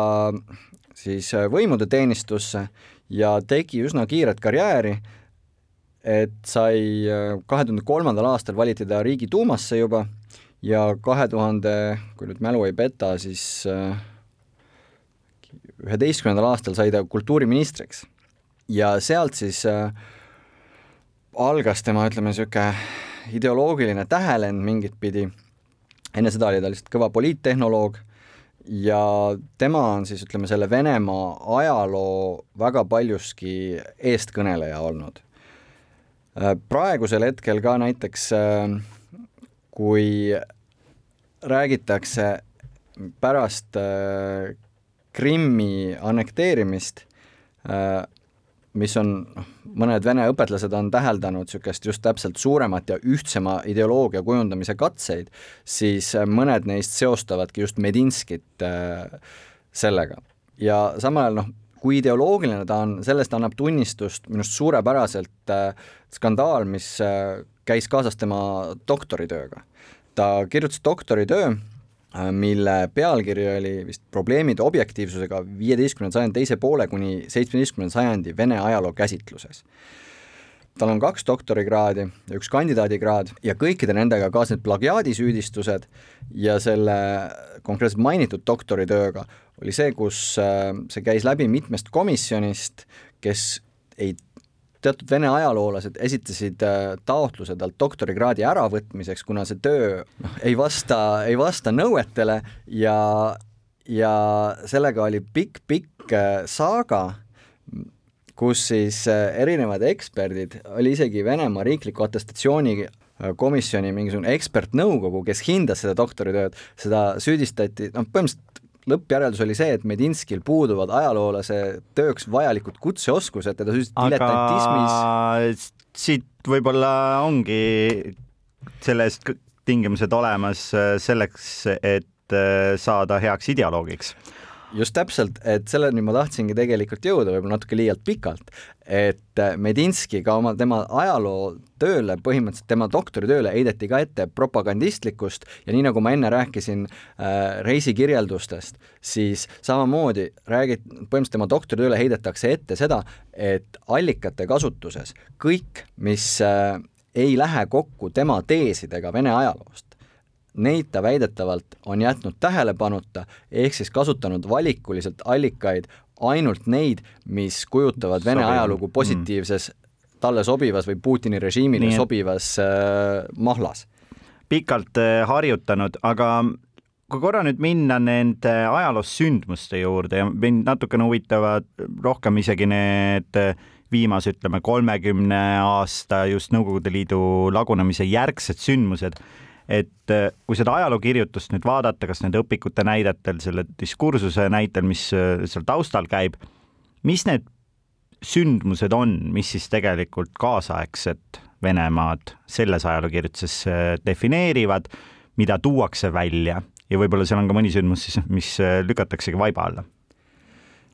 D: siis äh, võimude teenistusse ja tegi üsna kiiret karjääri, et sai äh, kahe tuhande kolmandal aastal valiti ta Riigiduumasse juba ja kahe tuhande, kui nüüd mälu ei peta, siis äh, üheteistkümnendal aastal sai ta kultuuriministriks. ja sealt siis äh, algas tema, ütleme, niisugune ideoloogiline tähelend mingit pidi enne seda oli ta lihtsalt kõva poliittehnoloog ja tema on siis ütleme, selle Venemaa ajaloo väga paljuski eestkõneleja olnud. Äh, praegusel hetkel ka näiteks äh, kui räägitakse pärast äh, Krimmi annekteerimist, mis on noh, mõned vene õpetlased on täheldanud niisugust just täpselt suuremat ja ühtsema ideoloogia kujundamise katseid, siis äh, mõned neist seostavadki just Medinskit äh, sellega. ja samal ajal noh, kui ideoloogiline ta on, sellest annab tunnistust minu arust suurepäraselt äh, skandaal, mis äh, käis kaasas tema doktoritööga. ta kirjutas doktoritöö Äh, mille pealkiri oli vist Probleemid objektiivsusega viieteistkümnenda sajandi teise poole kuni seitsmeteistkümnenda sajandi Vene ajaloo käsitluses. tal on kaks doktorikraadi ja üks kandidaadikraad ja kõikide nendega kaasnevad plagiaadisüüdistused ja selle konkreetselt mainitud doktoritööga oli see, kus äh, see käis läbi mitmest komisjonist, kes ei teatud vene ajaloolased esitasid äh, taotluse talt doktorikraadi äravõtmiseks, kuna see töö noh, ei vasta, ei vasta nõuetele ja, ja sellega oli pikk-pikk äh, saaga, kus siis äh, erinevad eksperdid, oli isegi Venemaa riikliku atestatsiooni komisjoni mingisugune ekspertnõukogu, kes hindas seda doktoritööd, seda süüdistati, noh, põhimõtteliselt lõppjäreldus oli see, et Medinskil puuduvad ajaloolase tööks vajalikud kutseoskused, teda süüdistati diletantismis.
B: siit võib-olla ongi selle eest tingimused olemas äh, selleks, et äh, saada heaks ideoloogiks
D: just täpselt, et selleni ma tahtsingi tegelikult jõuda, võib-olla natuke liialt pikalt, et äh, Medinski ka oma, tema ajalootööle, põhimõtteliselt tema doktoritööle heideti ka ette propagandistlikkust ja nii, nagu ma enne rääkisin äh, reisikirjeldustest, siis samamoodi räägid, põhimõtteliselt tema doktoritööle heidetakse ette seda, et allikate kasutuses kõik, mis äh, ei lähe kokku tema teesidega Vene ajaloost, neid ta väidetavalt on jätnud tähelepanuta, ehk siis kasutanud valikuliselt allikaid ainult neid, mis kujutavad Vene ajalugu mm. positiivses mm., talle sobivas või Putini režiimile Nii, sobivas äh, mahlas.
B: pikalt äh, harjutanud, aga kui korra nüüd minna nende ajaloosündmuste juurde ja mind natukene huvitavad rohkem isegi need viimase, ütleme, kolmekümne aasta just Nõukogude Liidu lagunemise järgsed sündmused, et kui seda ajalookirjutust nüüd vaadata, kas nende õpikute näidetel, selle diskursuse näitel, mis seal taustal käib, mis need sündmused on, mis siis tegelikult kaasaegset Venemaad selles ajalookirjutuses defineerivad, mida tuuakse välja? Ja võib-olla seal on ka mõni sündmus siis, mis äh, lükataksegi vaiba alla.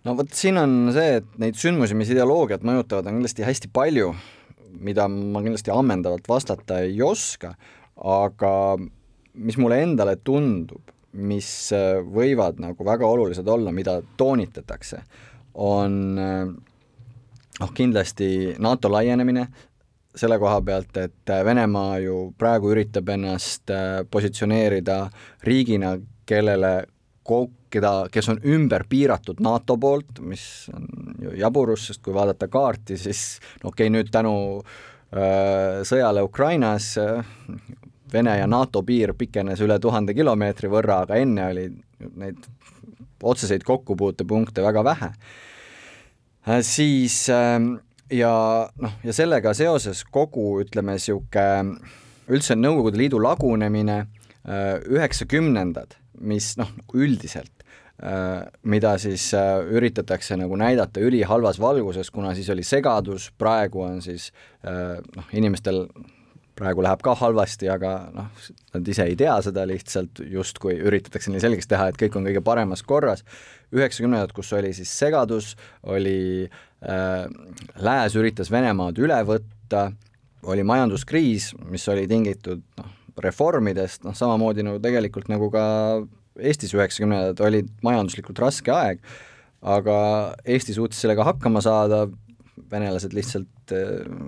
D: No vot, siin on see, et neid sündmusi, mis ideoloogiat mõjutavad, on kindlasti hästi palju, mida ma kindlasti ammendavalt vastata ei oska, aga mis mulle endale tundub, mis äh, võivad nagu väga olulised olla, mida toonitatakse, on äh, noh, kindlasti NATO laienemine, selle koha pealt, et äh, Venemaa ju praegu üritab ennast positsioneerida riigina, kellele ko-, keda, kes on ümber piiratud NATO poolt, mis on ju jaburus, sest kui vaadata kaarti, siis no okei okay,, nüüd tänu äh, sõjale Ukrainas äh, Vene ja NATO piir pikenes üle tuhande kilomeetri võrra, aga enne oli neid otseseid kokkupuutepunkte väga vähe äh,. Siis äh, ja noh, ja sellega seoses kogu ütleme, niisugune üldse Nõukogude Liidu lagunemine, äh, üheksakümnendad, mis noh, üldiselt, äh, mida siis üritatakse nagu näidata ülihalvas valguses, kuna siis oli segadus, praegu on siis noh, inimestel praegu läheb ka halvasti, aga noh, nad ise ei tea seda lihtsalt, justkui üritatakse neile selgeks teha, et kõik on kõige paremas korras. üheksakümnendad, kus oli siis segadus, oli äh, Lääs üritas Venemaad üle võtta, oli majanduskriis, mis oli tingitud noh, reformidest, noh samamoodi nagu tegelikult nagu ka Eestis üheksakümnendad olid majanduslikult raske aeg, aga Eesti suutis sellega hakkama saada, venelased lihtsalt,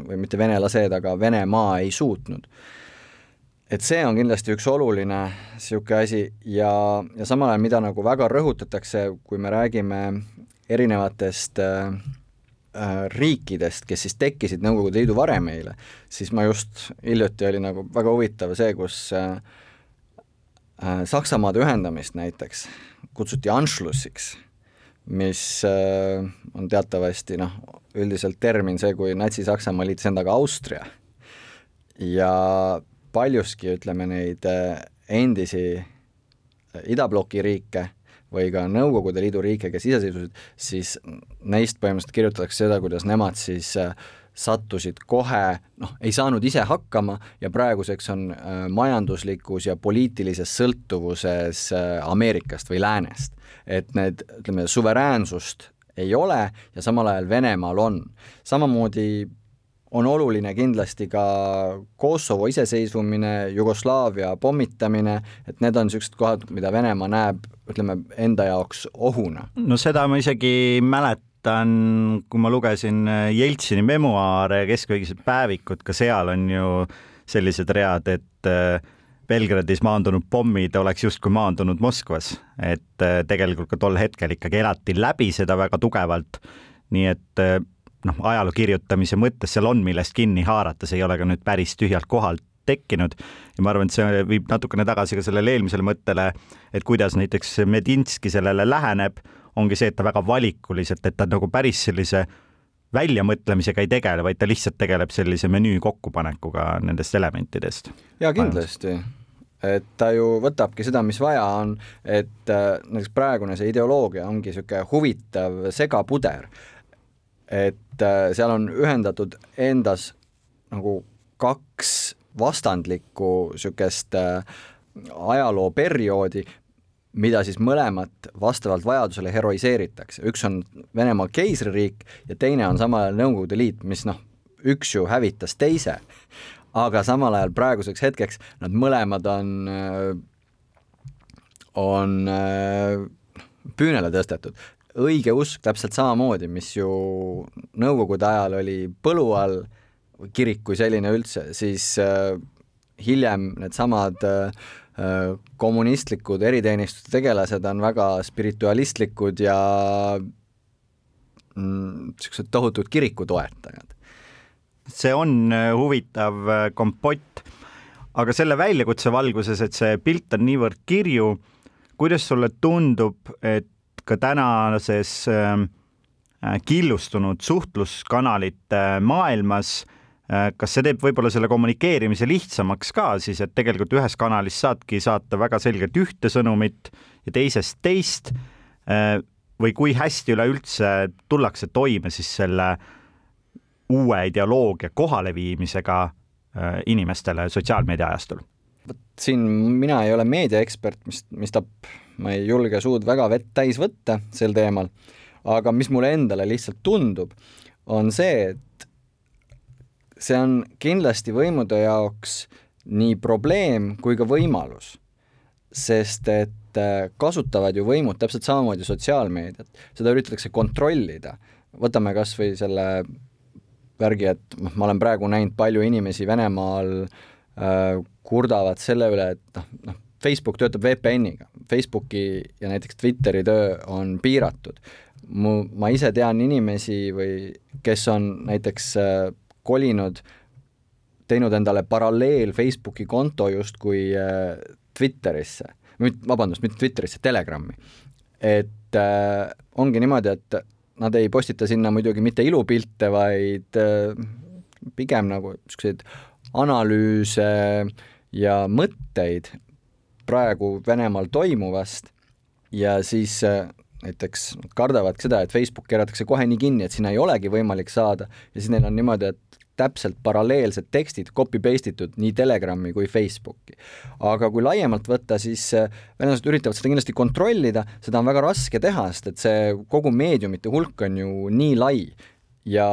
D: või mitte venelased, aga Venemaa ei suutnud. et see on kindlasti üks oluline niisugune asi ja, ja samal ajal, mida nagu väga rõhutatakse, kui me räägime erinevatest äh, riikidest, kes siis tekkisid Nõukogude Liidu varemeile, siis ma just hiljuti oli nagu väga huvitav see, kus äh, äh Saksamaade ühendamist näiteks kutsuti Anschlussiks mis äh, on teatavasti noh, üldiselt termin see, kui Natsi-Saksamaa liitis endaga Austria ja paljuski ütleme neid äh, endisi äh, idabloki riike või ka Nõukogude Liidu riike, kes iseseisvusid, siis neist põhimõtteliselt kirjutatakse seda, kuidas nemad siis sattusid kohe, noh, ei saanud ise hakkama ja praeguseks on majanduslikus ja poliitilises sõltuvuses Ameerikast või läänest. Et need, ütleme, suveräänsust ei ole ja samal ajal Venemaal on. samamoodi on oluline kindlasti ka Kosovo iseseisvumine, Jugoslaavia pommitamine, et need on niisugused kohad, mida Venemaa näeb, ütleme, enda jaoks ohuna.
B: no seda ma isegi mäletan, kui ma lugesin Jeltsini memuaare ja keskõigised päevikud, ka seal on ju sellised read, et äh, Belgradis maandunud pommid oleks justkui maandunud Moskvas, et äh, tegelikult ka tol hetkel ikkagi elati läbi seda väga tugevalt. nii et noh, ajaloo kirjutamise mõttes seal on, millest kinni haarata, see ei ole ka nüüd päris tühjalt kohalt tekkinud ja ma arvan, et see viib natukene tagasi ka sellele eelmisele mõttele, et kuidas näiteks Medinski sellele läheneb ongi see, et ta väga valikuliselt, et ta nagu päris sellise väljamõtlemisega ei tegele, vaid ta lihtsalt tegeleb sellise menüü kokkupanekuga nendest elementidest.
D: jaa, kindlasti. et ta ju võtabki seda, mis vaja on, et äh, näiteks praegune see ideoloogia ongi niisugune huvitav segapuder. et äh, seal on ühendatud endas nagu kaks vastandlikku niisugust äh, ajalooperioodi, mida siis mõlemat vastavalt vajadusele heroiseeritakse, üks on Venemaa keisririik ja teine on samal ajal Nõukogude Liit, mis noh, üks ju hävitas teise, aga samal ajal praeguseks hetkeks nad mõlemad on, on püünele tõstetud. õigeusk täpselt samamoodi, mis ju Nõukogude ajal oli põlu all, kirik kui selline üldse, siis hiljem needsamad äh, kommunistlikud eriteenistuste tegelased on väga spiritualistlikud ja niisugused mm, tohutud kiriku toetajad.
B: see on äh, huvitav äh, kompott, aga selle väljakutse valguses, et see pilt on niivõrd kirju, kuidas sulle tundub, et ka tänases ähm, äh, killustunud suhtluskanalite maailmas kas see teeb võib-olla selle kommunikeerimise lihtsamaks ka siis, et tegelikult ühes kanalis saadki saata väga selgelt ühte sõnumit ja teisest teist või kui hästi üleüldse tullakse toime siis selle uue ideoloogia kohaleviimisega äh, inimestele sotsiaalmeedia ajastul?
D: vot siin mina ei ole meediaekspert, mis, mistab ma ei julge suud väga vett täis võtta sel teemal, aga mis mulle endale lihtsalt tundub, on see, et see on kindlasti võimude jaoks nii probleem kui ka võimalus. sest et Äh, kasutavad ju võimud täpselt samamoodi sotsiaalmeediat, seda üritatakse kontrollida. võtame kas või selle värgi, et noh, ma olen praegu näinud palju inimesi Venemaal äh, kurdavad selle üle, et noh, noh, Facebook töötab VPN-iga, Facebooki ja näiteks Twitteri töö on piiratud. mu, ma ise tean inimesi või kes on näiteks äh, kolinud, teinud endale paralleel Facebooki konto justkui äh, Twitterisse vabandust, mitte Twitterisse, Telegrami. et äh, ongi niimoodi, et nad ei postita sinna muidugi mitte ilupilte, vaid äh, pigem nagu niisuguseid analüüse ja mõtteid praegu Venemaal toimuvast ja siis äh, näiteks kardavad seda, et Facebook keeratakse kohe nii kinni, et sinna ei olegi võimalik saada. Ja siis neil on niimoodi, et täpselt paralleelsed tekstid copy paste itud nii Telegrami kui Facebooki. aga kui laiemalt võtta, siis äh, venelased üritavad seda kindlasti kontrollida, seda on väga raske teha, sest et see kogu meediumite hulk on ju nii lai. Ja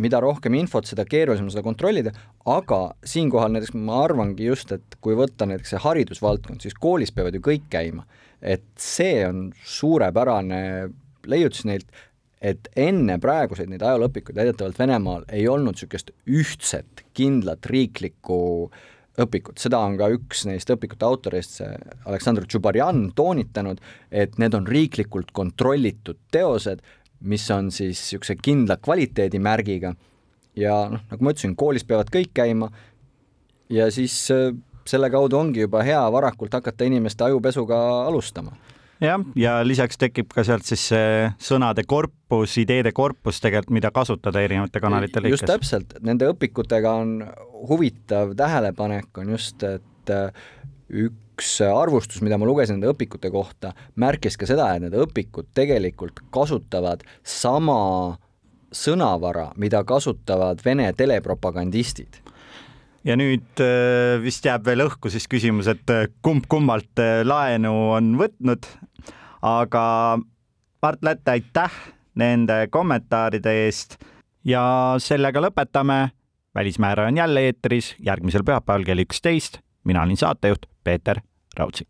D: mida rohkem infot, seda keerulisem seda kontrollida, aga siinkohal näiteks ma arvangi just, et kui võtta näiteks see haridusvaldkond, siis koolis peavad ju kõik käima. et see on suurepärane leiutis neilt, et enne praeguseid neid ajalooõpikuid väidetavalt Venemaal ei olnud niisugust ühtset kindlat riiklikku õpikut, seda on ka üks neist õpikute autoreist, see Aleksandr Tšubarjan toonitanud, et need on riiklikult kontrollitud teosed, mis on siis niisuguse kindla kvaliteedimärgiga. Ja noh, nagu ma ütlesin, koolis peavad kõik käima. Ja siis äh, selle kaudu ongi juba hea varakult hakata inimeste ajupesuga alustama.
B: Jah, ja lisaks tekib ka sealt siis see sõnade korpus, ideede korpus tegelikult, mida kasutada erinevate kanalite lõikes.
D: just täpselt, nende õpikutega on huvitav tähelepanek on just, et äh, üks arvustus, mida ma lugesin nende õpikute kohta, märkis ka seda, et need õpikud tegelikult kasutavad sama sõnavara, mida kasutavad Vene telepropagandistid
B: ja nüüd äh, vist jääb veel õhku siis küsimus, et äh, kumb kummalt laenu on võtnud aga Mart Lätte, aitäh nende kommentaaride eest ja sellega lõpetame. välismääraja on jälle eetris järgmisel pühapäeval kell üksteist. Mina olin saatejuht Peeter Raudsik.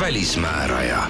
A: välismääraja